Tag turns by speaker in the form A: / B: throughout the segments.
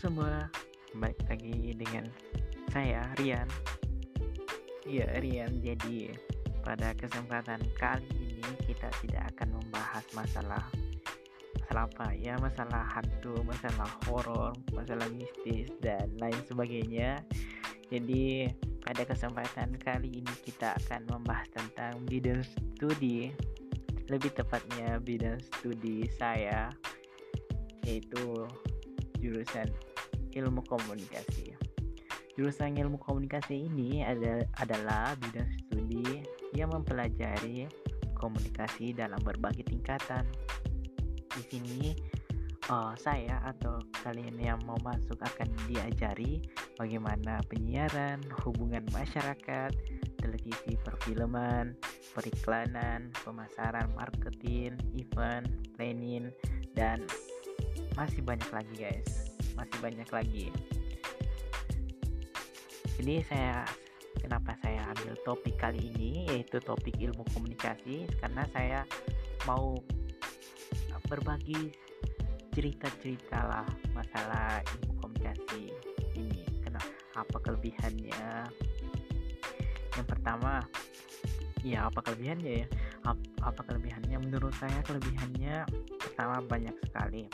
A: semua, balik lagi dengan saya Rian. Iya Rian. Jadi pada kesempatan kali ini kita tidak akan membahas masalah masalah apa ya masalah hantu, masalah horor, masalah mistis dan lain sebagainya. Jadi pada kesempatan kali ini kita akan membahas tentang bidang studi lebih tepatnya bidang studi saya yaitu jurusan ilmu komunikasi. Jurusan ilmu komunikasi ini ada, adalah bidang studi yang mempelajari komunikasi dalam berbagai tingkatan. Di sini uh, saya atau kalian yang mau masuk akan diajari bagaimana penyiaran, hubungan masyarakat, televisi, perfilman, periklanan, pemasaran, marketing, event, planning, dan masih banyak lagi guys. Masih banyak lagi. Jadi saya kenapa saya ambil topik kali ini yaitu topik ilmu komunikasi? Karena saya mau berbagi cerita-cerita lah masalah ilmu komunikasi ini. Kenapa apa kelebihannya? Yang pertama ya apa kelebihannya ya? Apa kelebihannya? Menurut saya kelebihannya pertama banyak sekali.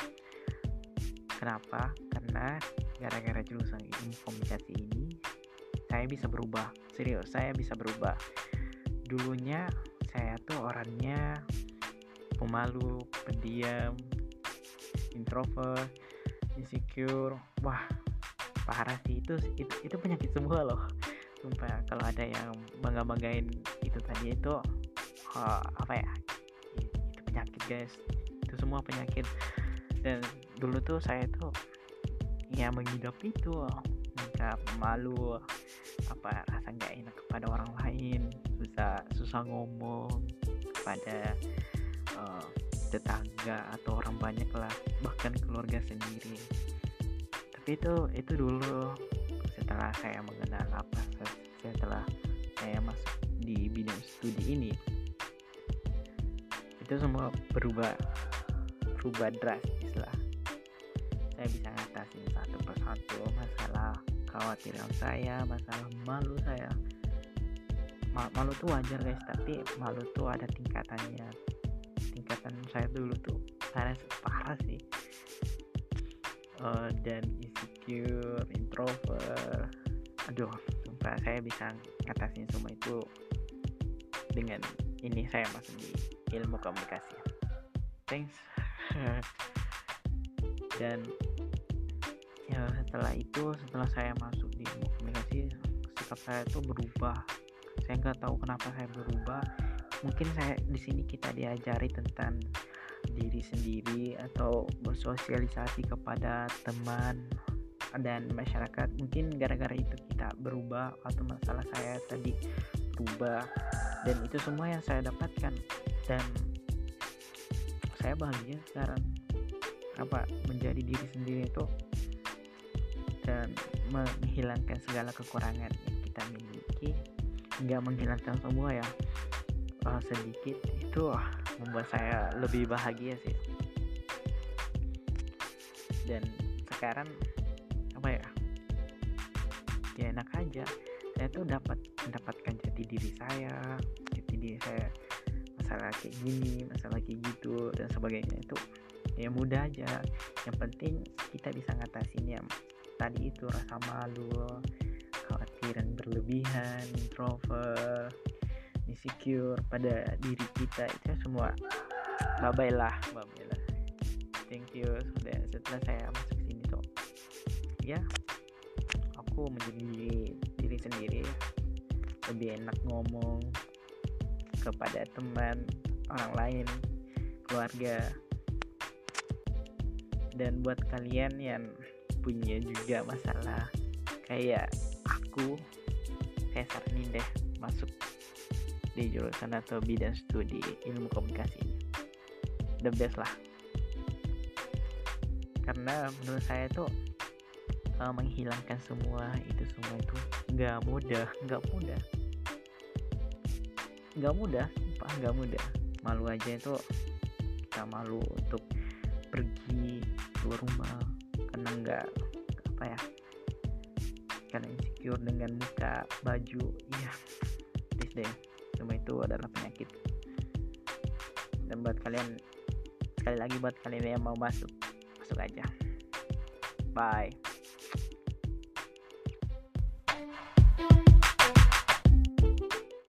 A: Kenapa karena gara-gara jurusan ilmu komunikasi ini saya bisa berubah. Serius saya bisa berubah. Dulunya saya tuh orangnya pemalu pendiam introvert insecure. Wah parah sih. Itu itu, itu penyakit semua loh. Sumpah kalau ada yang bangga banggain itu tadi itu uh, apa ya? Itu penyakit guys. Itu semua penyakit. Dan dulu tuh saya tuh ya mengidap itu nggak malu apa rasa nggak enak kepada orang lain susah susah ngomong kepada uh, tetangga atau orang banyak lah bahkan keluarga sendiri. Tapi itu itu dulu setelah saya mengenal apa setelah saya masuk di bidang studi ini itu semua berubah berubah drastis lah saya bisa ngatasin satu persatu masalah kekhawatiran saya masalah malu saya. Malu tuh wajar guys tapi malu tuh ada tingkatannya. Tingkatan saya dulu tuh saya parah sih. Uh, dan insecure introvert. Aduh sumpah saya bisa ngatasin semua itu dengan ini saya masuk di ilmu komunikasi. Thanks. Dan ya setelah itu setelah saya masuk di komunikasi sikap saya itu berubah. Saya nggak tahu kenapa saya berubah. Mungkin saya di sini kita diajari tentang diri sendiri atau bersosialisasi kepada teman dan masyarakat. Mungkin gara-gara itu kita berubah atau masalah saya tadi berubah. Dan itu semua yang saya dapatkan. Dan saya bahagia sekarang. Apa menjadi diri sendiri itu dan menghilangkan segala kekurangan yang kita miliki. Nggak menghilangkan semua ya. Uh, sedikit itu uh, membuat saya lebih bahagia sih. Dan sekarang apa ya ya enak aja. Saya tuh dapat mendapatkan jati diri saya jati diri saya masalah kayak gini masalah kayak gitu dan sebagainya. Itu ya mudah aja. Yang penting kita bisa ngatasin yang tadi itu rasa malu khawatiran berlebihan introvert insecure pada diri kita. Itu semua bye bye lah bye lah. Thank you. Sudah setelah saya masuk sini tuh ya aku menjadi diri sendiri. Lebih enak ngomong kepada teman orang lain keluarga. Dan buat kalian yang punya juga masalah. Kayak aku saya saranin deh masuk di jurusan atau bidang studi ilmu komunikasi. Ini the best lah. Karena menurut saya tuh uh, menghilangkan semua itu semua itu nggak mudah nggak mudah. Nggak mudah sumpah nggak mudah. Malu aja itu kita malu untuk pergi keluar rumah karena nggak apa ya kalian insecure dengan muka baju iya please deh. Semua itu adalah penyakit. Dan buat kalian sekali lagi buat kalian yang mau masuk masuk aja. Bye